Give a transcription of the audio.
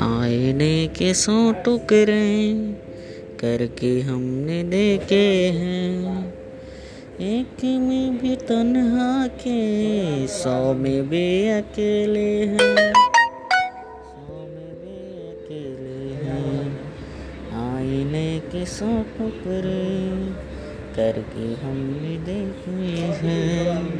आईने के सौ टुकड़े करके हमने देखे हैं। एक में भी तन्हा के, सौ में भी अकेले हैं। सौ में भी अकेले हैं। आईने के सौ टुकड़े करके हमने देखे हैं।